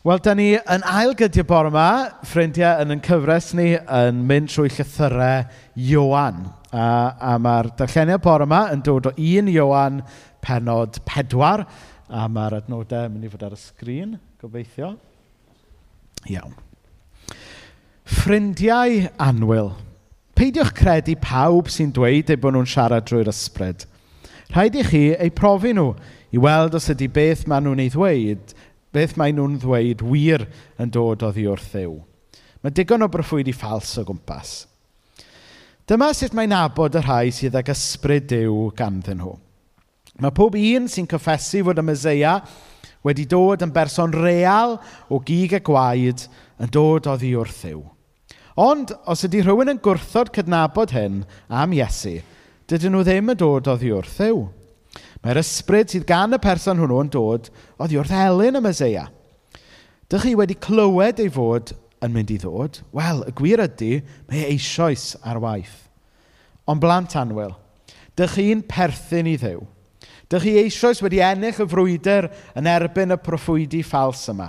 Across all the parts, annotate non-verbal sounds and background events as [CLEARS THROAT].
Wel, da ni yn ail gydio bore yma, ffrindiau, yn yn cyfres ni yn mynd trwy llythyrau Iowan. A, a mae'r darlleniau bore yma yn dod o un Iowan penod pedwar. a mae'r adnodau yn mynd i fod ar y sgrin, gobeithio. Iawn. Ffrindiau anwyl. Peidiwch credu pawb sy'n dweud eu bod nhw'n siarad drwy'r ysbryd. Rhaid i chi eu profi nhw i weld os ydy beth maen nhw'n ei ddweud beth mae nhw'n ddweud wir yn dod oddi wrth ddiw. Mae digon o broffwydi ffals o gwmpas. Dyma sut mae'n abod y rhai sydd ag ysbryd Dyw ganddyn nhw. Mae pob un sy'n cyffesu fod y Meseia wedi dod yn berson real o gig y gwaed yn dod oddi wrth ddiw. Ond, os ydy rhywun yn gwrthod cydnabod hyn am Iesu, dydyn nhw ddim yn dod oddi wrth ddiw. Mae'r ysbryd sydd gan y person hwnnw yn dod oddi wrth elyn y Meseia. Dych chi wedi clywed ei fod yn mynd i ddod? Wel, y gwir ydy, mae e eisoes ar waith. Ond blant anwyl, dych chi'n perthyn i ddew. Dych chi eisoes wedi ennill y frwydr yn erbyn y proffwydi ffals yma.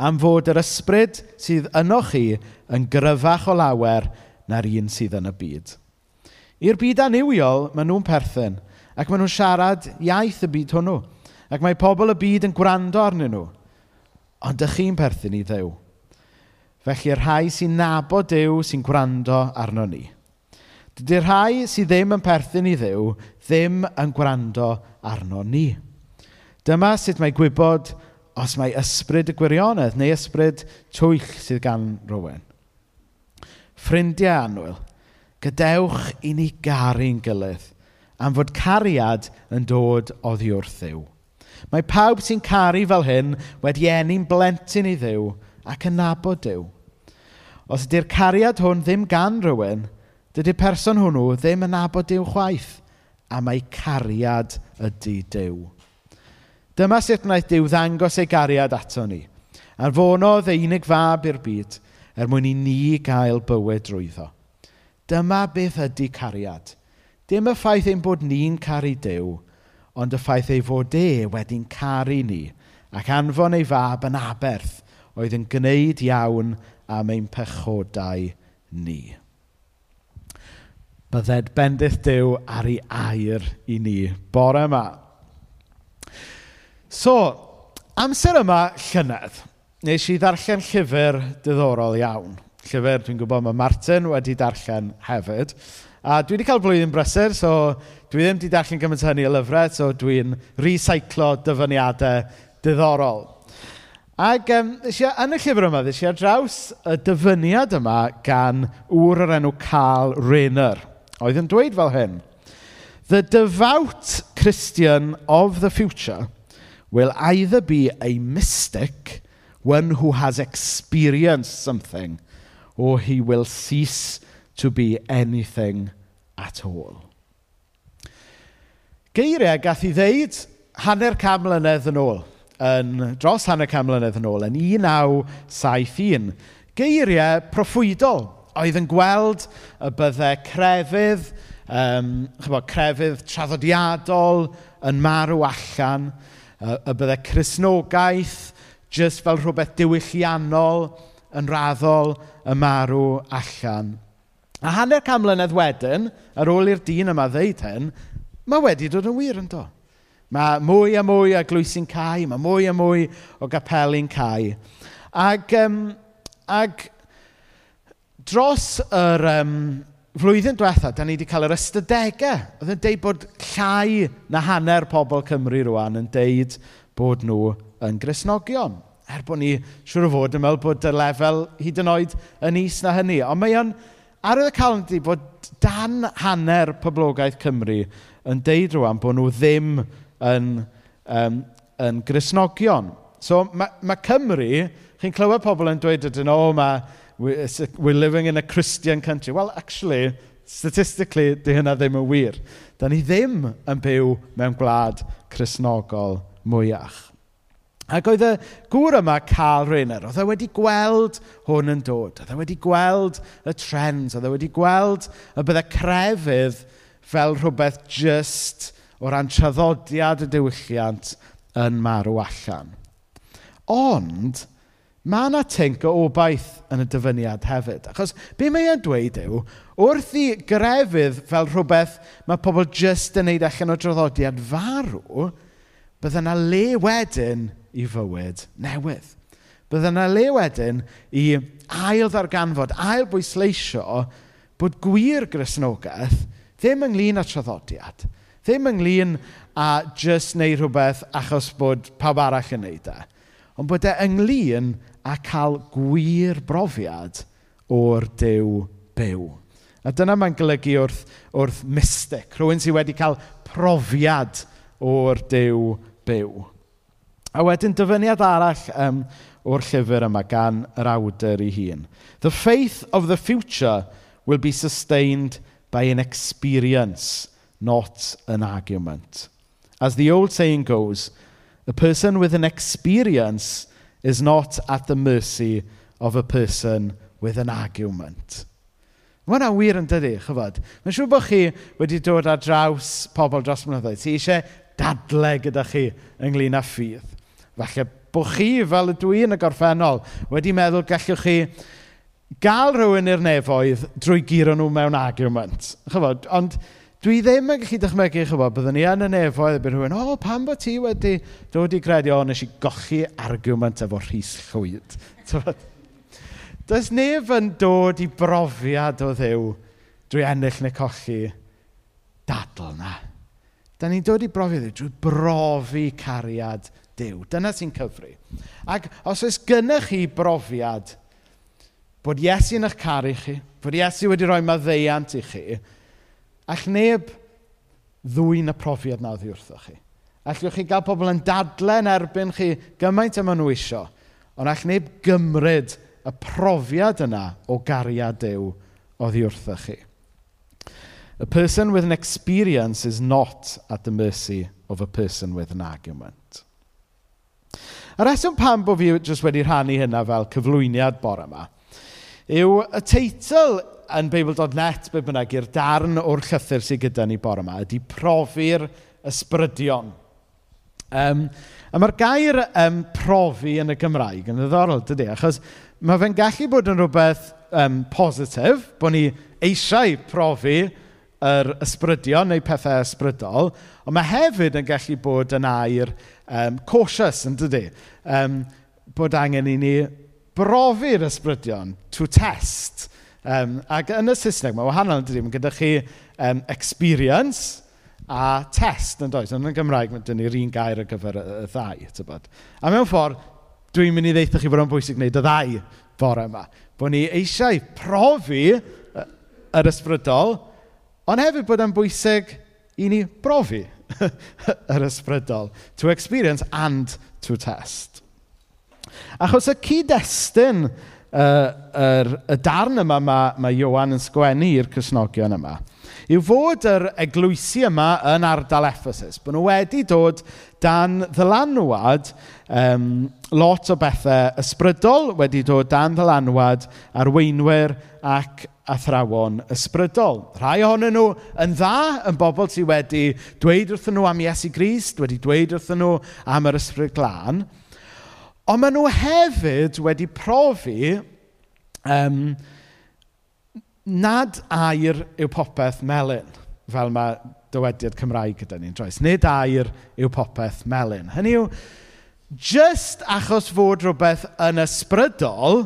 Am fod yr ysbryd sydd yno chi yn gryfach o lawer na'r un sydd yn y byd. I'r byd aniwiol, maen nhw'n perthyn – Ac maen nhw'n siarad iaith y byd hwnnw. Ac mae pobl y byd yn gwrando arnyn nhw. Ond ych chi'n perthyn i ddew. Felly y rhai sy'n nabod Dyw sy'n gwrando arno ni. Dydy'r rhai sydd ddim yn perthyn i ddew ddim yn gwrando arno ni. Dyma sut mae gwybod os mae ysbryd y gwirionedd neu ysbryd twyll sydd gan rhywun. Ffrindiau anwyl, gadewch i ni garu'n gilydd – am fod cariad yn dod oddi wrth Mae pawb sy'n caru fel hyn wedi enni'n blentyn i ddiw ac yn nabod diw. Os ydy'r cariad hwn ddim gan rhywun, dydy'r person hwnnw ddim yn nabod diw chwaith, a mae cariad ydy diw. Dyma sut wnaeth diw ddangos ei gariad ato ni. Arfonodd ei unig fab i'r byd er mwyn i ni gael bywyd drwyddo. Dyma beth ydy cariad. Dim y ffaith ein bod ni'n caru Dyw, ond y ffaith ei fod e wedi'n caru ni ac anfon ei fab yn aberth oedd yn gwneud iawn am ein pechodau ni. Bydded bendith Dyw ar ei air i ni bore yma. So, amser yma llynedd, nes i ddarllen llyfr diddorol iawn. Llyfr dwi'n gwybod mae Martin wedi darllen hefyd. A dwi wedi cael blwyddyn brysur, so dwi ddim wedi darllen gymaint hynny o lyfrau, so dwi'n recyclo dyfyniadau diddorol. Ac um, eisiau, i yn y llyfr yma, eisiau ar draws y dyfyniad yma gan ŵr o'r enw Carl Rayner, oedd yn dweud fel hyn. The devout Christian of the future will either be a mystic, one who has experienced something, or he will cease to be anything at all. Geiriau gath i ddeud hanner cam mlynedd yn ôl, yn, dros hanner cam mlynedd yn ôl, yn 1971. Geiriau proffwydol oedd yn gweld y byddai crefydd, um, chyfo, crefydd traddodiadol yn marw allan, y byddai chrysnogaeth jyst fel rhywbeth diwylliannol yn raddol y marw allan. A hanner cam mlynedd wedyn, ar ôl i'r dyn yma ddeud hyn, mae wedi dod yn wir yn do. Mae mwy a mwy o glwysi'n cael, mae mwy a mwy o gapeli'n cael. Ac, um, ac dros yr um, flwyddyn diwetha, da ni wedi cael yr ystadegau. Oedd yn deud bod llai na hanner pobl Cymru rwan yn deud bod nhw yn grisnogion. Er bod ni siŵr o fod yn meddwl bod y lefel hyd yn oed yn is na hynny. Ond mae o'n... Ar y caledi bod dan hanner poblogaeth Cymru yn deud rwan bod nhw ddim yn, um, yn grisnogion. So ma' ma' Cymru, chi'n clywed pobl yn dweud ydyn nhw, o ma' we're living in a Christian country. Well, actually, statistically, di hynna ddim yn wir. Da ni ddim yn byw mewn gwlad Cresnogol mwyach. Ac oedd y gŵr yma, Carl Rayner, oedd e wedi gweld hwn yn dod. Oedd e wedi gweld y trends. Oedd e wedi gweld y byddai crefydd fel rhywbeth just o ran traddodiad y diwylliant yn marw allan. Ond, mae yna tync o obaith yn y dyfyniad hefyd. Achos be mae e'n dweud yw, wrth i grefydd fel rhywbeth mae pobl jyst yn neud allan o draddodiad farw, bydde yna le wedyn i fywyd newydd. Byddai yna le wedyn i ail ddarganfod, ail bwysleisio bod gwir grisnogaeth ddim ynglyn â traddodiad, ddim ynglyn a just wneud rhywbeth achos bod pawb arall yn wneud e, ond bod e ynglyn a cael gwir brofiad o'r dew byw. A dyna mae'n golygu wrth, wrth mystic, rhywun sydd wedi cael profiad o'r Dyw byw. A wedyn dyfyniad arall um, o'r llyfr yma gan yr awdur ei hun. The faith of the future will be sustained by an experience, not an argument. As the old saying goes, a person with an experience is not at the mercy of a person with an argument. Mae hwnna wir yn dydy, chyfod. Mae'n siŵr bod chi wedi dod ar draws pobl dros mynyddoedd. Ti eisiau dadle gyda chi ynglyn â ffydd. Falle bod chi, fel y dwi yn y gorffennol, wedi meddwl gallwch chi gael rhywun i'r nefoedd drwy giro nhw mewn argument. Chyfod, ond dwi ddim yn gallu dychmygu, chyfod, byddwn ni yn y nefoedd bydd rhywun, o, pam bod ti wedi dod i gredu, o, nes i gochi argument efo Rhys Llwyd. [LAUGHS] Does neb yn dod i brofiad o ddew drwy ennill neu cochi dadl na. Da ni'n dod i brofiad drwy brofi cariad Dyw. Dyna sy'n cyfri. Ac os oes gynnech chi brofiad bod Iesu yn eich caru chi, bod Iesu wedi rhoi maddeiant i chi, a'ch neb ddwy'n y profiad na oddi wrtho chi. Allwch chi gael pobl yn dadlen erbyn chi gymaint yma nhw isio, ond all neb gymryd y profiad yna o gariad Dyw oddi wrtho chi. A person with an experience is not at the mercy of a person with an argument. Y reswm pam bod fi jyst wedi rhannu hynna fel cyflwyniad bore yma yw y teitl yn Beibl.net, be bynnag, i'r darn o'r llythyr sydd gyda ni bore yma, ydy Profi'r Ysbrydion. Um, a mae'r gair um, profi yn y Gymraeg yn ddiddorol, dydy, achos mae fe'n gallu bod yn rhywbeth um, positif, bod ni eisiau profi yr ysbrydion neu pethau ysbrydol, ond mae hefyd yn gallu bod yn air um, cautious, yn dydy? Um, bod angen i ni brofi'r ysbrydion, to test. Um, ac yn y Saesneg, mae wahanol yn dydy, mae gyda chi um, experience a test yn does. Yn y Gymraeg, mae dyn ni'r un gair ar gyfer y, y ddau, tybod. A mewn ffordd, dwi'n mynd i ddeitha chi bod o'n bwysig wneud y ddau bore yma. Bod ni eisiau profi yr ysbrydol, Ond hefyd bod e'n bwysig i ni brofi [LAUGHS] yr ysbrydol. To experience and to test. Achos y cyd-destun uh, yr, y darn yma mae ma Iowan yn sgwennu i'r cysnogion yma yw fod yr eglwysi yma yn ardal Ephesus, bod nhw wedi dod dan ddylanwad um, lot o bethau ysbrydol, wedi dod dan ddylanwad arweinwyr ac athrawon ysbrydol. Rhai ohonyn nhw yn dda, yn bobl sydd wedi dweud wrthyn nhw am Iesu Grist, wedi dweud wrthyn nhw am yr ysbryd glân, ond maen nhw hefyd wedi profi um, nad air yw popeth melyn, fel mae dywediad Cymraeg gyda ni'n yn. Nid air yw popeth melyn. Hynny yw, just achos fod rhywbeth yn ysbrydol,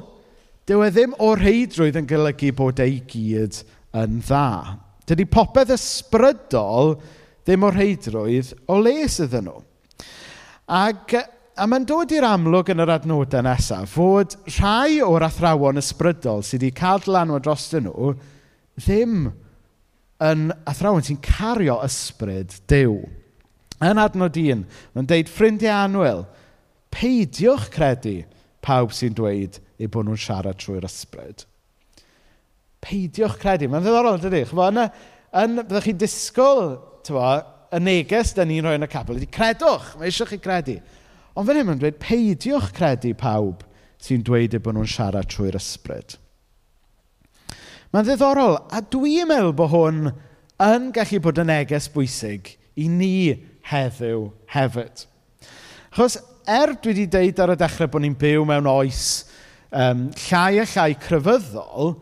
dyw e ddim o reidrwydd yn golygu bod ei gyd yn dda. Dydy popeth ysbrydol ddim o reidrwydd o les iddyn nhw. Ac a mae'n dod i'r amlwg yn yr adnodau nesaf fod rhai o'r athrawon ysbrydol sydd wedi cael dylanwad dros nhw ddim yn athrawon sy'n cario ysbryd dew. Yn adnod un, mae'n deud, ffrindiau anwyl, peidiwch credu pawb sy'n dweud eu bod nhw'n siarad trwy'r ysbryd. Peidiwch credu. Mae'n ddiddorol, dydy? Chyfo, yn, yn, byddwch chi'n disgwyl, tywa, y neges da ni'n rhoi yn y capel ydy credwch, mae eisiau chi credu. Ond fan hyn mae'n dweud, peidiwch credu pawb sy'n dweud eu bod nhw'n siarad trwy'r ysbryd. Mae'n ddiddorol, a dwi'n meddwl bod hwn yn gallu bod yn neges bwysig i ni heddiw hefyd. Achos er dwi wedi deud ar y dechrau bod ni'n byw mewn oes um, llai a llai crefyddol,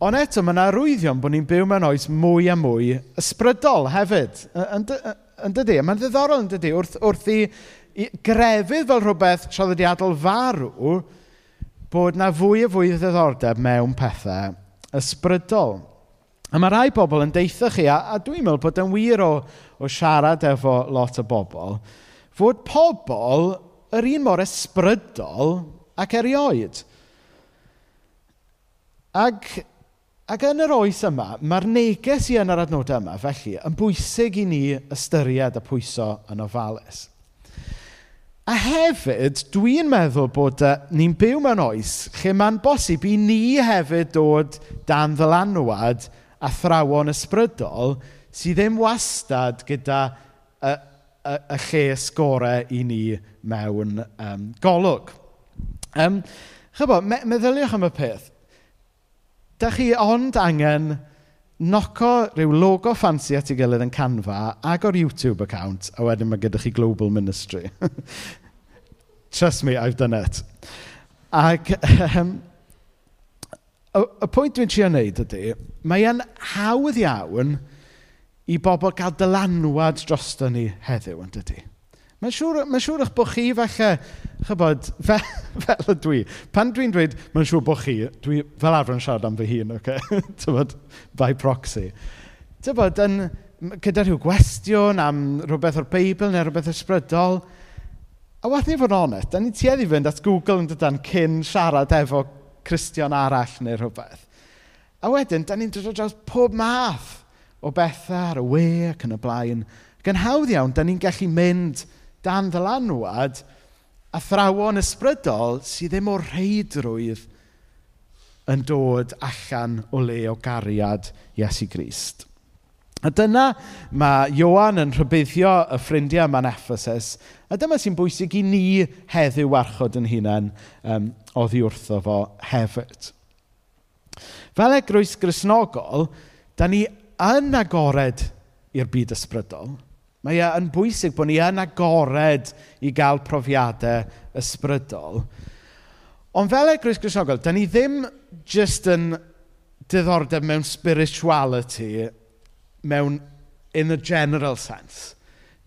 ond eto mae yna arwyddion bod ni'n byw mewn oes mwy a mwy ysbrydol hefyd. Yn, yn dydi? Mae'n ddiddorol yn dydy Wrth, wrth i, i grefydd fel rhywbeth traddodiadol farw, bod na fwy a fwy o ddiddordeb mewn pethau ysbrydol. A mae rai bobl yn deitha chi, a, a dwi'n meddwl bod yn wir o, o siarad efo lot o bobl, fod pobl yr un mor ysbrydol ac erioed. Ac Ac yn yr oes yma, mae'r neges i yn yr adnodau yma, felly, yn bwysig i ni ystyried y pwyso yn ofalus. A hefyd, dwi'n meddwl bod uh, ni'n byw mewn oes lle mae'n bosib i ni hefyd dod dan ddylanwad a thrawon ysbrydol sydd ddim wastad gyda e, e, y, y, y lle sgorau i ni mewn um, golwg. Um, Chybo, me meddyliwch am y peth da chi ond angen noco rhyw logo ffansi at ei gilydd yn Canva, agor YouTube account, a wedyn mae gyda chi Global Ministry. [LAUGHS] Trust me, I've done it. Ac um, ehm, y, y pwynt dwi'n trio wneud ydy, mae e'n hawdd iawn i bobl gael dylanwad drosto ni heddiw, yn dydy. Mae'n siŵr, mae siŵr eich bod chi falle, chybod, [LAUGHS] fe, fel y dwi. Pan dwi'n dweud, mae'n siŵr bod chi, dwi fel arfer yn siarad am fy hun, oce? [LAUGHS] Okay? Tybod, by proxy. Tybod, yn, gyda rhyw gwestiwn am rhywbeth o'r Beibl neu rhywbeth ysbrydol, a wath ni fod yn onest, da ni tueddu fynd at Google yn dydan cyn siarad efo Cristion arall neu rhywbeth. A wedyn, da ni'n dod o draws pob math o bethau ar y we ac yn y blaen. Gan hawdd iawn, da ni'n gallu mynd dan ddylanwad athrawon ysbrydol sydd ddim o reidrwydd yn dod allan o le o gariad Iesu Grist. A dyna mae Ioan yn rhybuddio y ffrindiau yma'n Ephesus, a dyma sy'n bwysig i ni heddiw warchod yn hunain um, oddi wrtho fo hefyd. Fel egrwys grisnogol, da ni yn agored i'r byd ysbrydol – Mae e yn bwysig bod ni yn agored i gael profiadau ysbrydol. Ond fel Eglwys Gristnogol, da ni ddim jyst yn diddordeb mewn spirituality mewn in a general sense.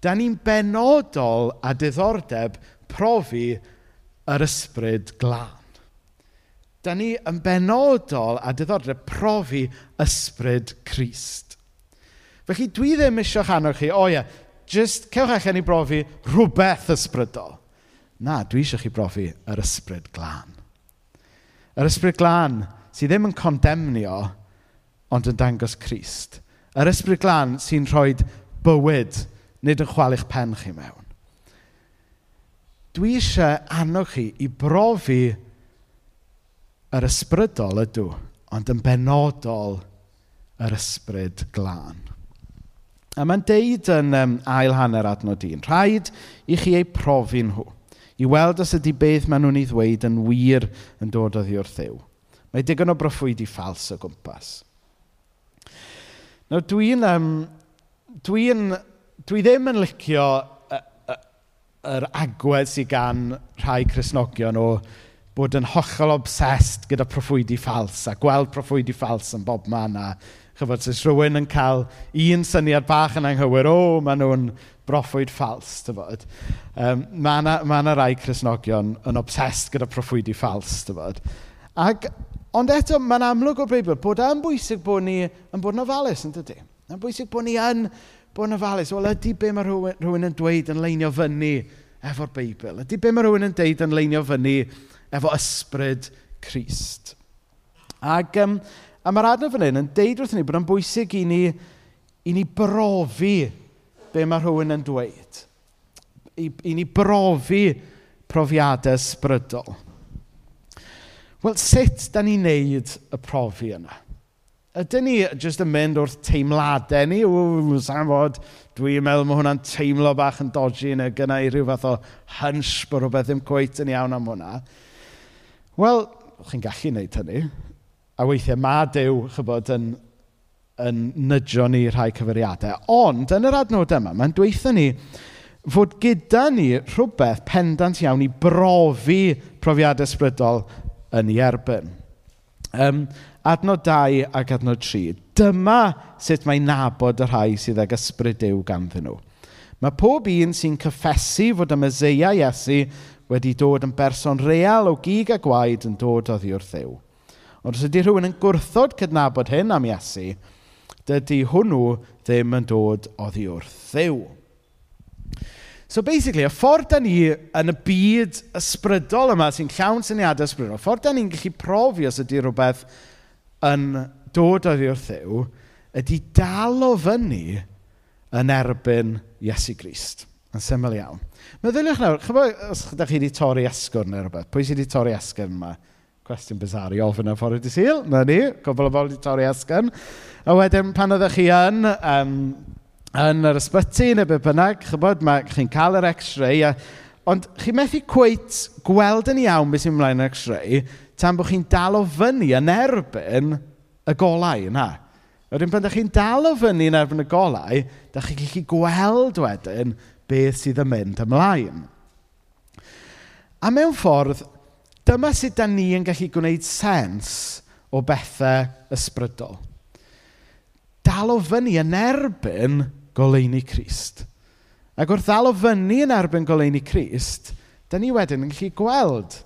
Da ni'n benodol a diddordeb profi yr ysbryd glân. Da ni yn benodol a diddordeb profi ysbryd Christ. Felly dwi ddim eisiau chanol chi, o oh, ie, yeah, jyst cewch allan i brofi rhywbeth ysbrydol. Na, dwi eisiau chi brofi yr ysbryd glân. Yr ysbryd glân sydd ddim yn condemnio, ond yn dangos Christ. Yr ysbryd glân sy'n rhoi bywyd, nid yn chwalu'ch pen chi mewn. Dwi eisiau annog chi i brofi yr ysbrydol ydw, ond yn benodol yr ysbryd glân. A mae'n deud yn um, ail hanner adnod un, rhaid i chi ei profi nhw, i weld os ydy beth maen nhw'n ei ddweud yn wir yn dod o ddiwrth ddew. Mae digon o broffwydi ffals o gwmpas. Nawr dwi'n... Um, dwi, Dwi ddim yn licio yr agwedd sydd gan rhai Cresnogion o bod yn hollol obsessed gyda proffwydi ffals a gweld proffwydi ffals yn bob man a Chyfod, os rhywun yn cael un syniad bach yn anghywir, o, maen nhw'n broffwyd ffals, dyfod. Um, mae yna ma rai Cresnogion yn obsessed gyda proffwydi ffals, dyfod. Ac, ond eto, mae'n amlwg o'r Beibl bod e'n bwysig bod ni yn bod yn ofalus, yn dydy? Mae'n bwysig bod ni yn bod yn ofalus. Wel, ydy be mae rhywun, rhywun yn dweud yn leinio fyny efo'r Beibl? Ydy be mae rhywun yn dweud yn leinio fyny efo ysbryd Christ? Ac um, A mae'r adnod fan hyn yn deud wrthyn ni bod yn bwysig i ni, i ni brofi be mae rhywun yn dweud. I, i ni brofi profiadau sbrydol. Wel, sut da ni'n neud y profi yna? Ydyn ni jyst yn mynd wrth teimladau ni? Ww, sa'n fod, dwi'n meddwl mae hwnna'n teimlo bach yn dodgy neu gyda i ryw fath o hunch bod rhywbeth ddim cweit yn iawn am hwnna. Wel, chi'n gallu wneud hynny. A weithiau mae Dyw, chybod, yn, yn nydio ni rhai cyfeiriadau. Ond, yn yr adnod yma, mae'n dweithio ni fod gyda ni rhywbeth pendant iawn i brofi profiad ysbrydol yn ei erbyn. Um, adnod 2 ac adnod 3. Dyma sut mae nabod y rhai sydd ag ysbryd yw ganddyn nhw. Mae pob un sy'n cyffesu fod y Meseia Iesu wedi dod yn berson real o gig a gwaed yn dod oddi wrth ddiw. Ond os ydy rhywun yn gwrthod cydnabod hyn am Iesu, dydy hwnnw ddim yn dod oddi wrth ddiw. So basically, y ffordd da ni yn y byd ysbrydol yma sy'n llawn syniadau ysbrydol, y ffordd da ni'n gallu profi os ydy rhywbeth yn dod oddi wrth ddiw, ydy dal o fyny yn erbyn Iesu Grist. Yn syml iawn. Meddyliwch nawr, chyfo os ydych chi wedi torri asgwrn neu rhywbeth, pwy sydd wedi torri asgwrn yma? Cwestiwn bizar i ofyn am ffordd i syl. Na ni, cwbl o bobl wedi torri esgyn. A wedyn, pan oeddech chi yn, um, yn yr ysbyty neu be bynnag, chybod, mae chi'n cael yr x-ray, a, ond chi methu cweit gweld yn iawn beth sy'n ymlaen yn x-ray, tan bod chi'n dal o fyny yn erbyn y golau yna. Wedyn, pan ydych chi'n dal o fyny yn erbyn y golau, da chi'n gallu gweld wedyn beth sydd yn mynd ymlaen. A mewn ffordd, Dyma sut da ni yn gallu gwneud sens o bethau ysbrydol. Dal o fyny yn erbyn goleuni Crist. Ac wrth ddal o fyny yn erbyn goleuni Crist, da ni wedyn yn gallu gweld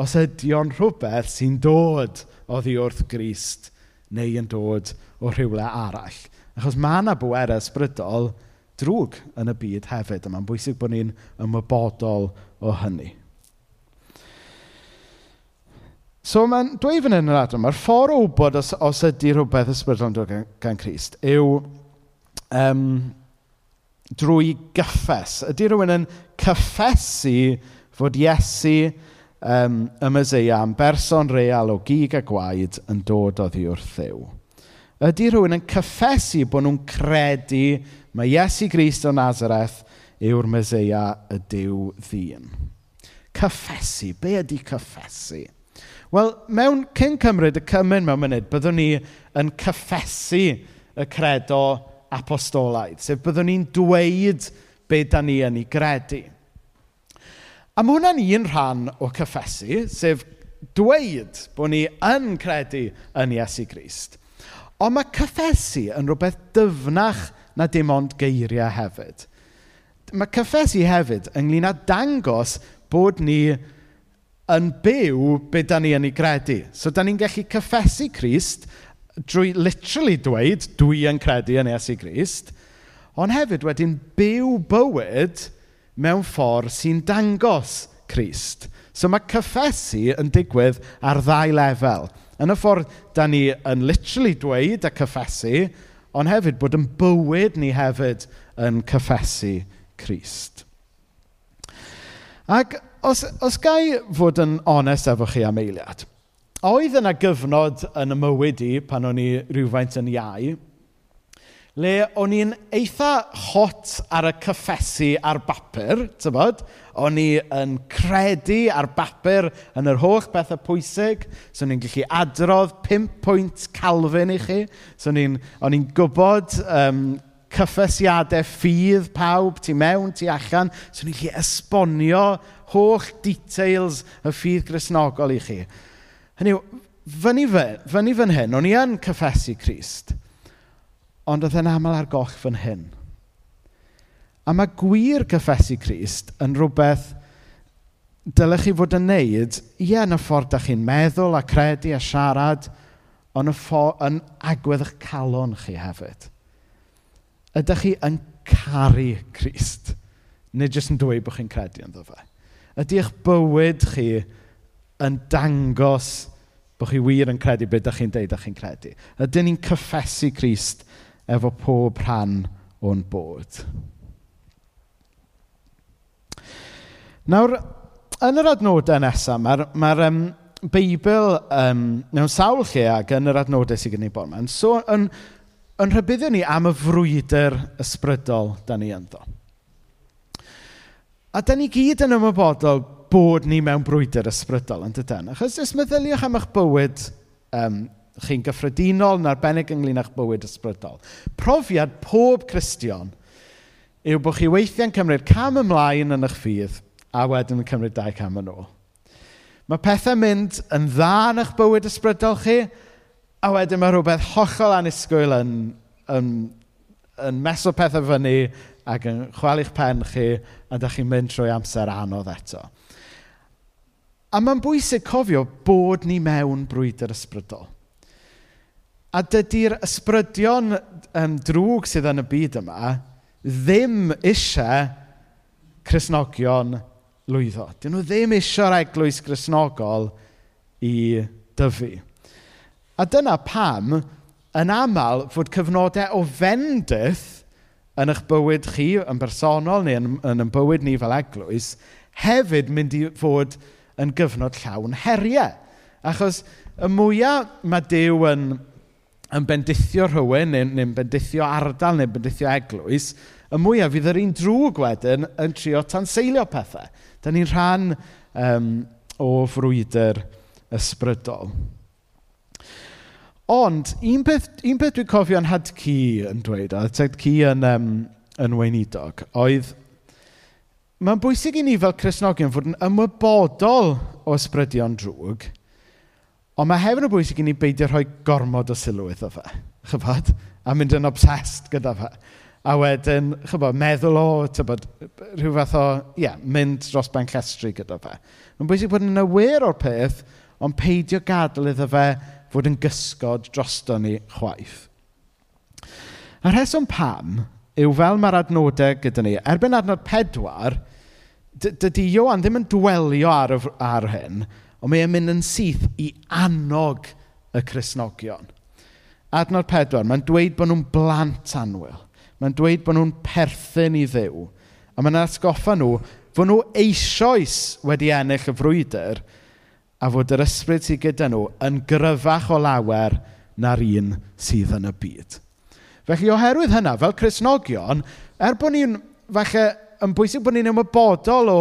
os ydy o'n rhywbeth sy'n dod oddi wrth Grist neu yn dod o rhywle arall. Achos mae yna bwerau ysbrydol drwg yn y byd hefyd, a mae'n bwysig bod ni'n ymwybodol o hynny. So mae'n dweud fan hyn yn yr adran, mae'r ffordd o wybod os, os ydy rhywbeth ysbrydol yn dod gan, gan Christ yw um, drwy gyffes. Ydy rhywun yn cyffesu fod Iesu um, y Myseia am berson real o gig a gwaed yn dod o ddi wrth ddiw. Ydy rhywun yn cyffesu bod nhw'n credu mae Iesu Grist o Nazareth yw'r Myseia y Dyw ddyn. Cyffesu. Be ydy cyffesu? Cyffesu. Wel, mewn cyn cymryd y cymryd mewn munud, byddwn ni yn cyffesu y credo apostolaidd, sef byddwn ni'n dweud be da ni yn ei gredu. A mae hwnna'n un rhan o cyffesu, sef dweud bod ni yn credu yn Iesu Grist. Ond mae cyffesu yn rhywbeth dyfnach na dim ond geiriau hefyd. Mae cyffesu hefyd ynglyn â dangos bod ni yn byw be da ni yn ei gredu. So, da ni'n gallu cyffesu Christ drwy literally dweud, dwi yn credu yn Iesu Grist, ond hefyd wedyn byw bywyd mewn ffordd sy'n dangos Christ. So mae cyffesu yn digwydd ar ddau lefel. Yn y ffordd da ni yn literally dweud a cyffesu, ond hefyd bod yn bywyd ni hefyd yn cyffesu Christ. Ac os, os gai fod yn onest efo chi am eiliad, oedd yna gyfnod yn y mywyd i pan o'n i rhywfaint yn iau, le o'n i'n eitha hot ar y cyffesu ar bapur, tybod? O'n i yn credu ar bapur yn yr holl bethau pwysig, so o'n i'n gallu adrodd 5 pwynt Calvin i chi, so o'n i'n gwybod um, cyffesiadau ffydd pawb tu mewn, tu allan. So ni'n gallu esbonio holl details y ffydd grisnogol i chi. Hynny yw, fyny, fy, fyny fan hyn, o'n i yn cyffesu Christ, ond oedd yn aml ar goll fan hyn. A mae gwir cyffesu Christ yn rhywbeth dylech chi fod yn neud, ie, yn y ffordd da chi'n meddwl a credu a siarad, ond y ffordd, yn agwedd eich calon chi hefyd. Ydych chi yn caru Christ? Neu jyst yn dweud bod chi'n credu ynddo fe. Ydy eich bywyd chi yn dangos bod chi wir yn credu beth ydych chi'n deud ydych chi'n credu? Ydyn ni'n cyffesu Christ efo pob rhan o'n bod? Nawr, yn yr adnodau nesaf, mae'r ma um, Beibl um, mewn sawl lle ac yn yr adnodau sydd gen i bod yma, yn, so, yn yn rhybuddio ni am y frwydr ysbrydol da ni ynddo. A da ni gyd yn ymwybodol bod ni mewn brwydr ysbrydol yn dydyn. Achos os meddyliwch am eich bywyd um, chi'n gyffredinol yn arbennig ynglyn â'ch bywyd ysbrydol. Profiad pob Cristion yw bod chi weithiau'n cymryd cam ymlaen yn eich ffydd a wedyn yn cymryd dau cam yn ôl. Mae pethau mynd yn dda yn eich bywyd ysbrydol chi, A wedyn mae rhywbeth hollol anusgwyl yn, yn, yn meso pethau fyny ac yn chwalu'ch pen chi a dych chi'n mynd trwy amser anodd eto. A mae'n bwysig cofio bod ni mewn brwydr ysbrydol. A dydy'r ysbrydion um, drwg sydd yn y byd yma ddim eisiau Cresnogion lwyddo. Dyn nhw ddim eisiau'r eglwys Cresnogol i dyfu. A dyna pam, yn aml, fod cyfnodau ofendus yn eich bywyd chi yn bersonol neu yn, yn ein bywyd ni fel eglwys, hefyd mynd i fod yn gyfnod llawn heriau. Achos y mwyaf mae Dyw yn, yn bendithio rhywun, neu'n neu bendithio ardal, neu'n bendithio eglwys, y mwyaf fydd yr un drwg wedyn yn trio tanseilio pethau. Da ni'n rhan um, o frwydr ysbrydol. Ond, un peth, un peth dwi'n cofio yn had cu yn dweud, a Hadci yn, um, yn weinidog, oedd mae'n bwysig i ni fel Cresnogion fod yn ymwybodol o ysbrydion drwg, ond mae hefyd yn bwysig i ni beidio rhoi gormod o sylw iddo fe, chyfod, a mynd yn obsessed gyda fe. A wedyn, chyfod, meddwl o, tybod, rhyw fath o, ie, yeah, mynd dros ben llestri gyda fe. Mae'n bwysig bod yn awyr o'r peth, ond peidio gadael iddo fe fod yn gysgod drosto ni chwaith. A rheswm pam yw fel mae'r adnodau gyda ni, erbyn adnod pedwar, dydy Iwan ddim yn dwelio ar, ar hyn, ond mae'n mynd yn syth i annog y Cresnogion. Adnod pedwar, mae'n dweud bod nhw'n blant anwyl. Mae'n dweud bod nhw'n perthyn i ddew. A mae'n atgoffa nhw fod nhw eisoes wedi ennill y frwydr, a fod yr ysbryd sydd gyda nhw yn gryfach o lawer na'r un sydd yn y byd. Felly, oherwydd hynna, fel Cresnogion, er bod ni'n, falle, yn bwysig bod ni'n ymwybodol o,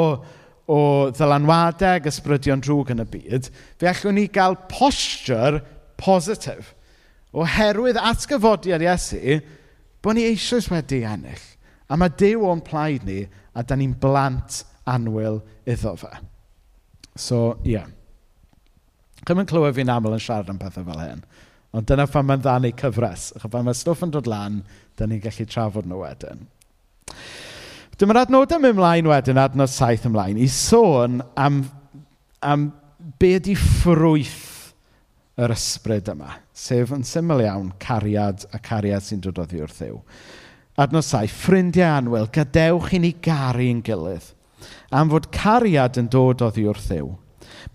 o ddylanwadau ac ysbrydion drwg yn y byd, fe allwn ni gael posture positif. Oherwydd atgyfodiad Iesu, bod ni eisoes wedi ennill. A mae Dyw o'n plaid ni, a da ni'n blant anwyl iddo fe. So, ie. Yeah. Chym yn clywed fi'n aml yn siarad am pethau fel hyn. Ond dyna pan mae'n dda neu cyfres. Ac pan mae stwff yn dod lan, dyna ni'n gallu trafod nhw wedyn. Dyma'r adnodau mynd ymlaen wedyn, adnod saith ymlaen, i sôn am, am be ydi ffrwyth yr ysbryd yma, sef yn syml iawn cariad a cariad sy'n dod oddi wrth yw. Adnod saith, ffrindiau anwyl, gadewch i ni garu'n gilydd, am fod cariad yn dod oddi wrth yw.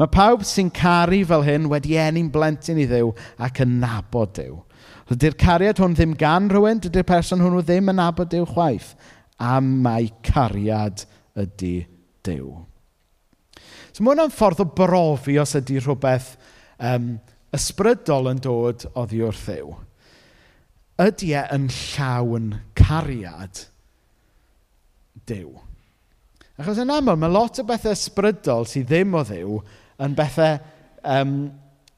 Mae pawb sy'n caru fel hyn wedi enni'n blentyn i ddew ac yn nabod Duw. Dydy'r cariad hwn ddim gan rhywun, dydy'r person hwnnw ddim yn nabod Duw chwaith. A mae cariad ydy Duw. So mae hwnna'n ffordd o brofi os ydy rhywbeth um, ysbrydol yn dod oddi wrth ddew. Ydy e yn llawn cariad Duw. Achos yn aml, mae lot o bethau ysbrydol sydd ddim o ddew yn bethau um,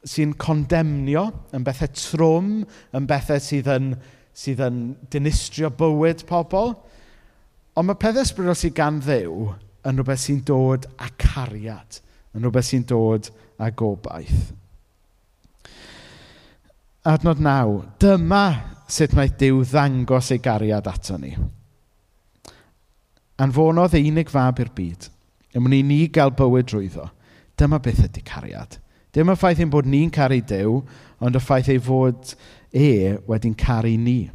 sy'n condemnio, yn bethau trwm, yn bethau sydd yn, sydd yn dinistrio bywyd pobl. Ond mae pethau ysbrydol sydd gan ddew yn rhywbeth sy'n dod â cariad, yn rhywbeth sy'n dod â gobaith. Adnod naw, dyma sut mae Dyw ddangos ei gariad ato ni. Anfonodd ei unig fab i'r byd, ymwn i ni gael bywyd drwyddo. Dyma beth ydy cariad. Dim y ffaith ein bod ni'n caru Dyw, ond y ffaith ei fod e wedi'n caru ni.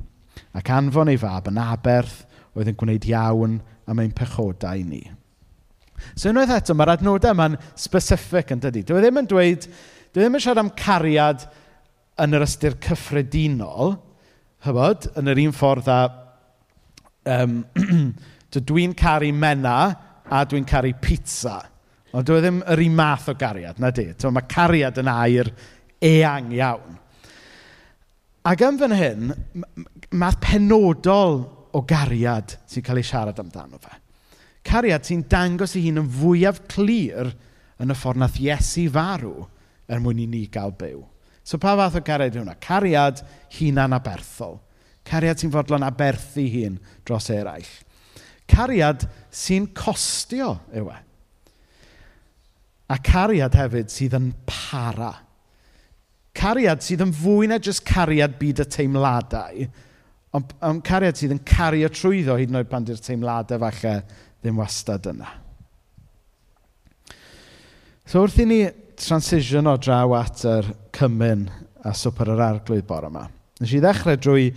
Ac anfon ei fab yn aberth oedd yn gwneud iawn am ein pechodau ni. So unwaith eto, mae'r adnodau yma'n specific yn dydy. Dwi e ddim yn dweud, dwi e ddim yn siarad am cariad yn yr ystyr cyffredinol, hybod, yn yr un ffordd a um, [CLEARS THROAT] dwi'n caru mena a dwi'n caru pizza. Ond dwi e ddim yr un math o gariad, na di. Tibod, mae cariad yn air eang iawn. Ac yn fan hyn, math penodol o gariad sy'n cael ei siarad amdano fe. Cariad sy'n dangos ei hun yn fwyaf clir yn y ffordd nath Iesu farw er mwyn i ni gael byw. So pa fath o cariad yw hwnna? Cariad hunan aberthol. Cariad sy'n fodlon aberthu hun dros eraill. Cariad sy'n costio yw e. A cariad hefyd sydd yn para. Cariad sydd yn fwy na jyst cariad byd y teimladau, ond, ond cariad sydd yn cario trwyddo hyd yn oed pan di'r teimladau falle ddim wastad yna. So wrth i ni transition o draw at yr cymyn a swper yr arglwydd bore yma, nes i ddechrau drwy,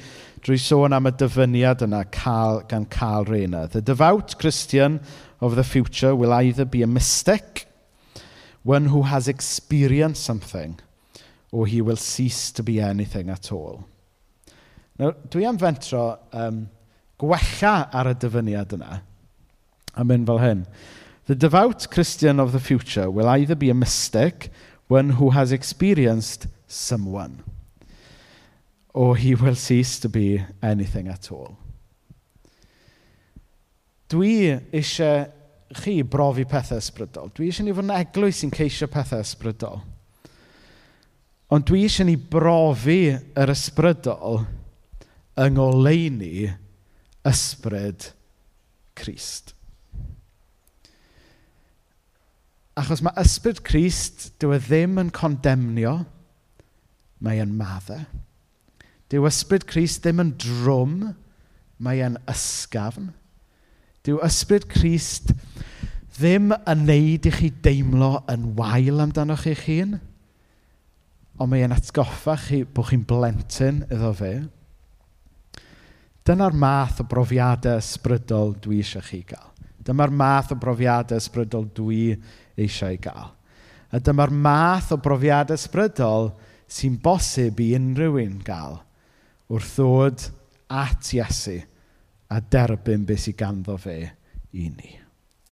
drwy sôn am y dyfyniad yna cael, gan cael reina. The devout Christian of the future will either be a mystic – One who has experienced something, or he will cease to be anything at all. Nawr, dwi am fentro um, gwella ar y dyfyniad yna, a mynd fel hyn. The devout Christian of the future will either be a mystic, one who has experienced someone, or he will cease to be anything at all. Dwi eisiau chi brofi pethau ysbrydol. Dwi eisiau ni fod yn eglwys sy'n ceisio pethau ysbrydol. Ond dwi eisiau ni brofi yr ysbrydol yng ngoleini ysbryd Christ. Achos mae ysbryd Christ, dyw e ddim yn condemnio, mae e'n maddau. Dyw ysbryd Christ ddim yn drwm, mae e'n ysgafn. Dyw ysbryd Crist ddim yn neud i chi deimlo yn wael amdanoch eich hun, ond mae e'n atgoffa chi bod chi'n blentyn iddo fe. Dyna'r math o brofiadau ysbrydol dwi eisiau chi gael. Dyma'r math o brofiadau ysbrydol dwi eisiau gael. A dyma'r math o brofiadau ysbrydol sy'n bosib i unrhyw un gael wrth ddod at Iesu a derbyn beth sy'n ganddo fe i ni.